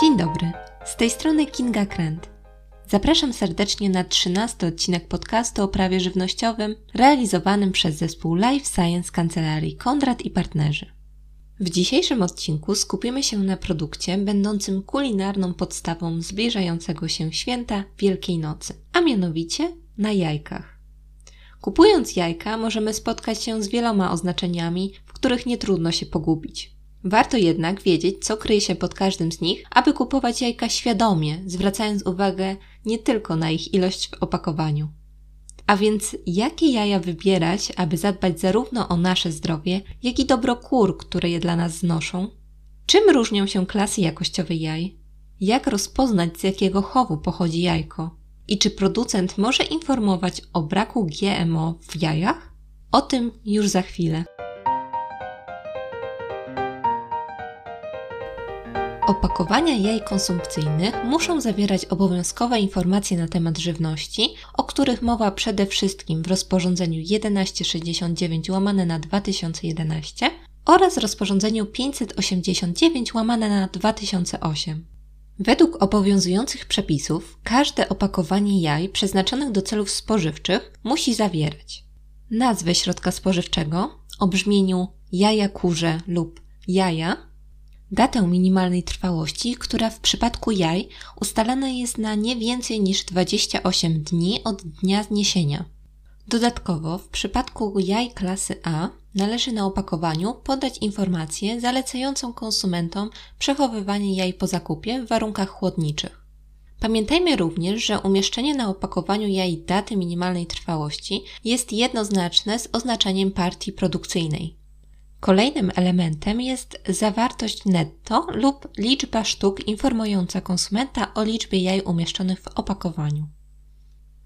Dzień dobry, z tej strony Kinga Kręt. Zapraszam serdecznie na 13 odcinek podcastu o prawie żywnościowym realizowanym przez zespół Life Science Kancelarii Kondrat i Partnerzy. W dzisiejszym odcinku skupimy się na produkcie będącym kulinarną podstawą zbliżającego się święta Wielkiej Nocy, a mianowicie na jajkach. Kupując jajka możemy spotkać się z wieloma oznaczeniami, w których nie trudno się pogubić. Warto jednak wiedzieć, co kryje się pod każdym z nich, aby kupować jajka świadomie, zwracając uwagę nie tylko na ich ilość w opakowaniu. A więc jakie jaja wybierać, aby zadbać zarówno o nasze zdrowie, jak i dobro kur, które je dla nas znoszą? Czym różnią się klasy jakościowe jaj? Jak rozpoznać, z jakiego chowu pochodzi jajko? I czy producent może informować o braku GMO w jajach? O tym już za chwilę. Opakowania jaj konsumpcyjnych muszą zawierać obowiązkowe informacje na temat żywności, o których mowa przede wszystkim w rozporządzeniu 1169 łamane na 2011 oraz rozporządzeniu 589 łamane na 2008. Według obowiązujących przepisów każde opakowanie jaj przeznaczonych do celów spożywczych musi zawierać nazwę środka spożywczego o brzmieniu jaja kurze lub jaja datę minimalnej trwałości, która w przypadku jaj ustalana jest na nie więcej niż 28 dni od dnia zniesienia. Dodatkowo, w przypadku jaj klasy A należy na opakowaniu podać informację zalecającą konsumentom przechowywanie jaj po zakupie w warunkach chłodniczych. Pamiętajmy również, że umieszczenie na opakowaniu jaj daty minimalnej trwałości jest jednoznaczne z oznaczeniem partii produkcyjnej. Kolejnym elementem jest zawartość netto lub liczba sztuk informująca konsumenta o liczbie jaj umieszczonych w opakowaniu.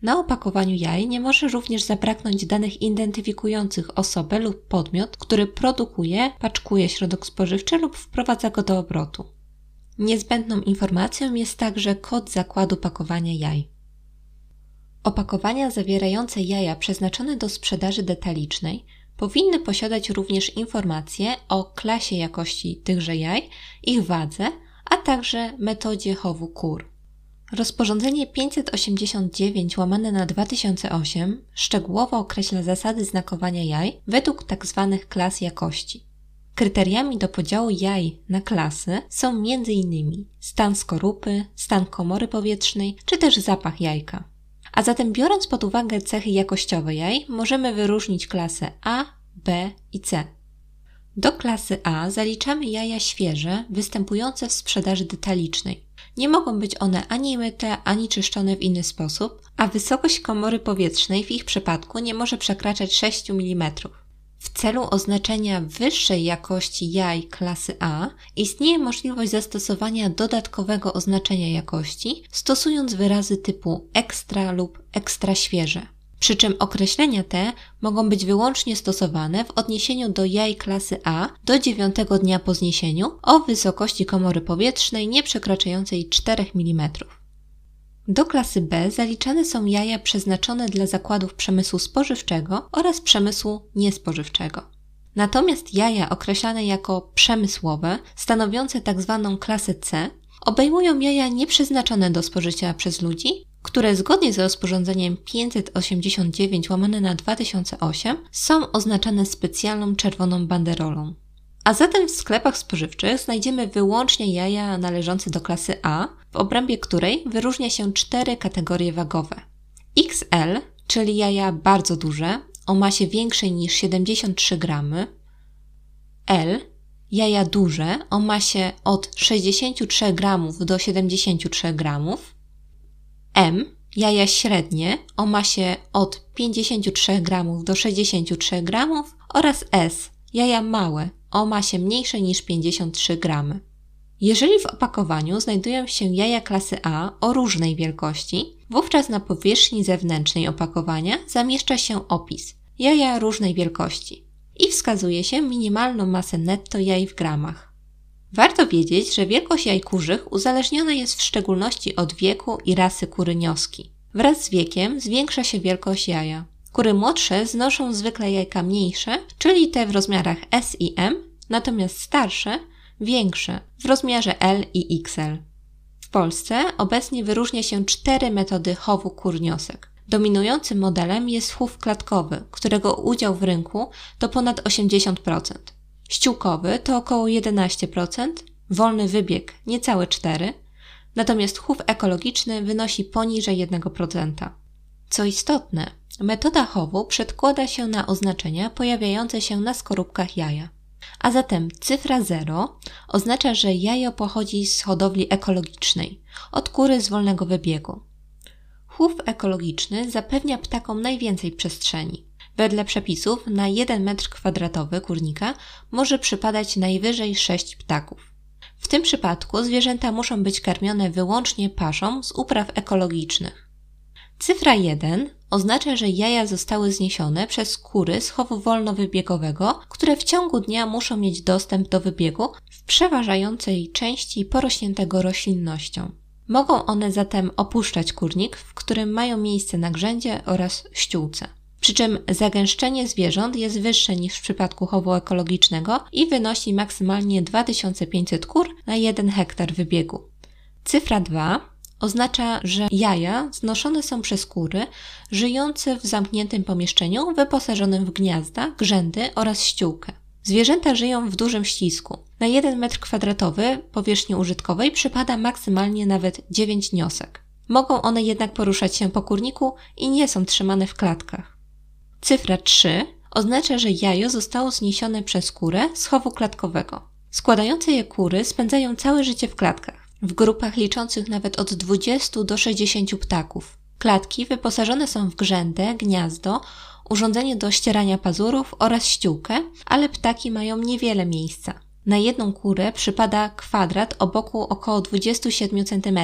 Na opakowaniu jaj nie może również zabraknąć danych identyfikujących osobę lub podmiot, który produkuje, paczkuje środek spożywczy lub wprowadza go do obrotu. Niezbędną informacją jest także kod zakładu pakowania jaj. Opakowania zawierające jaja przeznaczone do sprzedaży detalicznej powinny posiadać również informacje o klasie jakości tychże jaj, ich wadze, a także metodzie chowu kur. Rozporządzenie 589 łamane na 2008 szczegółowo określa zasady znakowania jaj według tzw. Tak klas jakości. Kryteriami do podziału jaj na klasy są m.in. stan skorupy, stan komory powietrznej czy też zapach jajka. A zatem biorąc pod uwagę cechy jakościowe jaj, możemy wyróżnić klasę A, B i C. Do klasy A zaliczamy jaja świeże, występujące w sprzedaży detalicznej. Nie mogą być one ani myte, ani czyszczone w inny sposób, a wysokość komory powietrznej w ich przypadku nie może przekraczać 6 mm. W celu oznaczenia wyższej jakości jaj klasy A istnieje możliwość zastosowania dodatkowego oznaczenia jakości, stosując wyrazy typu ekstra lub ekstra świeże. Przy czym określenia te mogą być wyłącznie stosowane w odniesieniu do jaj klasy A do 9 dnia po zniesieniu o wysokości komory powietrznej nie przekraczającej 4 mm. Do klasy B zaliczane są jaja przeznaczone dla zakładów przemysłu spożywczego oraz przemysłu niespożywczego. Natomiast jaja określane jako przemysłowe, stanowiące tzw. Tak klasę C, obejmują jaja nieprzeznaczone do spożycia przez ludzi, które zgodnie z rozporządzeniem 589 łamane na 2008 są oznaczane specjalną czerwoną banderolą. A zatem w sklepach spożywczych znajdziemy wyłącznie jaja należące do klasy A, w obrębie której wyróżnia się cztery kategorie wagowe. XL, czyli jaja bardzo duże, o masie większej niż 73 gramy. L, jaja duże, o masie od 63 gramów do 73 gramów. M, jaja średnie, o masie od 53 gramów do 63 gramów oraz S, jaja małe, o masie mniejszej niż 53 gramy. Jeżeli w opakowaniu znajdują się jaja klasy A o różnej wielkości, wówczas na powierzchni zewnętrznej opakowania zamieszcza się opis jaja różnej wielkości i wskazuje się minimalną masę netto jaj w gramach. Warto wiedzieć, że wielkość jaj kurzych uzależniona jest w szczególności od wieku i rasy kury nioski. Wraz z wiekiem zwiększa się wielkość jaja. Kury młodsze znoszą zwykle jajka mniejsze, czyli te w rozmiarach S i M, natomiast starsze większe w rozmiarze L i XL. W Polsce obecnie wyróżnia się cztery metody chowu kurniosek. Dominującym modelem jest chów klatkowy, którego udział w rynku to ponad 80%. Ściółkowy to około 11%, wolny wybieg niecałe 4%, natomiast chów ekologiczny wynosi poniżej 1%. Co istotne, metoda chowu przedkłada się na oznaczenia pojawiające się na skorupkach jaja. A zatem cyfra 0 oznacza, że jajo pochodzi z hodowli ekologicznej, od kury z wolnego wybiegu. Chów ekologiczny zapewnia ptakom najwięcej przestrzeni. Wedle przepisów na 1 m2 kurnika może przypadać najwyżej 6 ptaków. W tym przypadku zwierzęta muszą być karmione wyłącznie paszą z upraw ekologicznych. Cyfra 1 oznacza, że jaja zostały zniesione przez kury z chowu wolnowybiegowego, które w ciągu dnia muszą mieć dostęp do wybiegu w przeważającej części porośniętego roślinnością. Mogą one zatem opuszczać kurnik, w którym mają miejsce nagrzędzie oraz ściółce. Przy czym zagęszczenie zwierząt jest wyższe niż w przypadku chowu ekologicznego i wynosi maksymalnie 2500 kur na 1 hektar wybiegu. Cyfra 2 oznacza, że jaja znoszone są przez kury żyjące w zamkniętym pomieszczeniu wyposażonym w gniazda, grzędy oraz ściółkę. Zwierzęta żyją w dużym ścisku. Na 1 metr kwadratowy powierzchni użytkowej przypada maksymalnie nawet 9 niosek. Mogą one jednak poruszać się po kurniku i nie są trzymane w klatkach. Cyfra 3 oznacza, że jajo zostało zniesione przez kurę z chowu klatkowego. Składające je kury spędzają całe życie w klatkach, w grupach liczących nawet od 20 do 60 ptaków. Klatki wyposażone są w grzędę, gniazdo, urządzenie do ścierania pazurów oraz ściółkę, ale ptaki mają niewiele miejsca. Na jedną kurę przypada kwadrat o boku około 27 cm,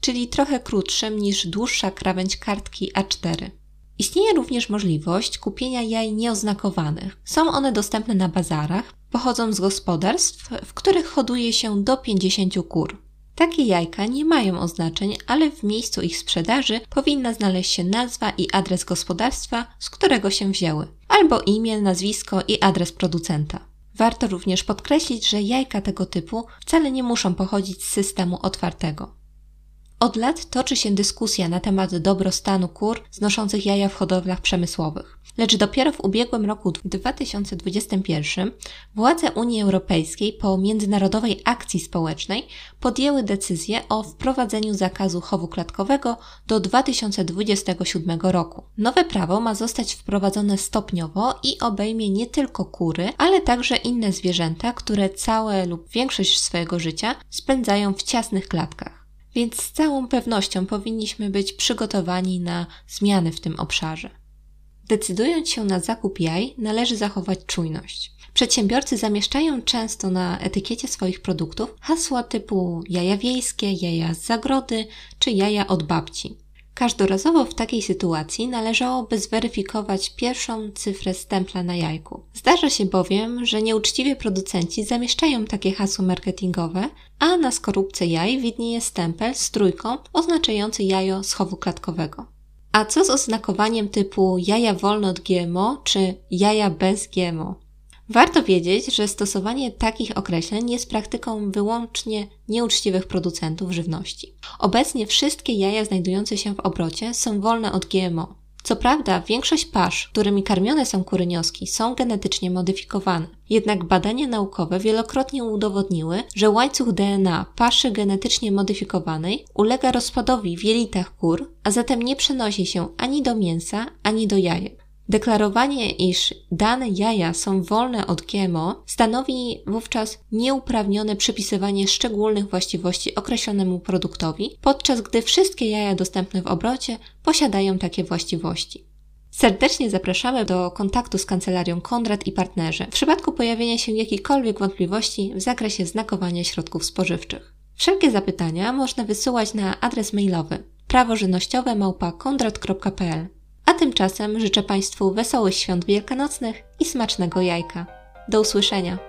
czyli trochę krótszym niż dłuższa krawędź kartki A4. Istnieje również możliwość kupienia jaj nieoznakowanych. Są one dostępne na bazarach, pochodzą z gospodarstw, w których hoduje się do 50 kur. Takie jajka nie mają oznaczeń, ale w miejscu ich sprzedaży powinna znaleźć się nazwa i adres gospodarstwa, z którego się wzięły, albo imię, nazwisko i adres producenta. Warto również podkreślić, że jajka tego typu wcale nie muszą pochodzić z systemu otwartego. Od lat toczy się dyskusja na temat dobrostanu kur znoszących jaja w hodowlach przemysłowych. Lecz dopiero w ubiegłym roku 2021 władze Unii Europejskiej po międzynarodowej akcji społecznej podjęły decyzję o wprowadzeniu zakazu chowu klatkowego do 2027 roku. Nowe prawo ma zostać wprowadzone stopniowo i obejmie nie tylko kury, ale także inne zwierzęta, które całe lub większość swojego życia spędzają w ciasnych klatkach więc z całą pewnością powinniśmy być przygotowani na zmiany w tym obszarze. Decydując się na zakup jaj, należy zachować czujność. Przedsiębiorcy zamieszczają często na etykiecie swoich produktów hasła typu jaja wiejskie, jaja z zagrody czy jaja od babci. Każdorazowo w takiej sytuacji należałoby zweryfikować pierwszą cyfrę stempla na jajku. Zdarza się bowiem, że nieuczciwie producenci zamieszczają takie hasło marketingowe, a na skorupce jaj widnieje stempel z trójką oznaczający jajo z chowu klatkowego. A co z oznakowaniem typu jaja wolne od GMO czy jaja bez GMO? Warto wiedzieć, że stosowanie takich określeń jest praktyką wyłącznie nieuczciwych producentów żywności. Obecnie wszystkie jaja znajdujące się w obrocie są wolne od GMO. Co prawda, większość pasz, którymi karmione są kurynioski, są genetycznie modyfikowane. Jednak badania naukowe wielokrotnie udowodniły, że łańcuch DNA paszy genetycznie modyfikowanej ulega rozpadowi w jelitach kur, a zatem nie przenosi się ani do mięsa, ani do jajek. Deklarowanie, iż dane jaja są wolne od GMO, stanowi wówczas nieuprawnione przypisywanie szczególnych właściwości określonemu produktowi, podczas gdy wszystkie jaja dostępne w obrocie posiadają takie właściwości. Serdecznie zapraszamy do kontaktu z kancelarią Konrad i partnerzy w przypadku pojawienia się jakichkolwiek wątpliwości w zakresie znakowania środków spożywczych. Wszelkie zapytania można wysyłać na adres mailowy prawożywnościowe a tymczasem życzę Państwu wesołych świąt wielkanocnych i smacznego jajka. Do usłyszenia!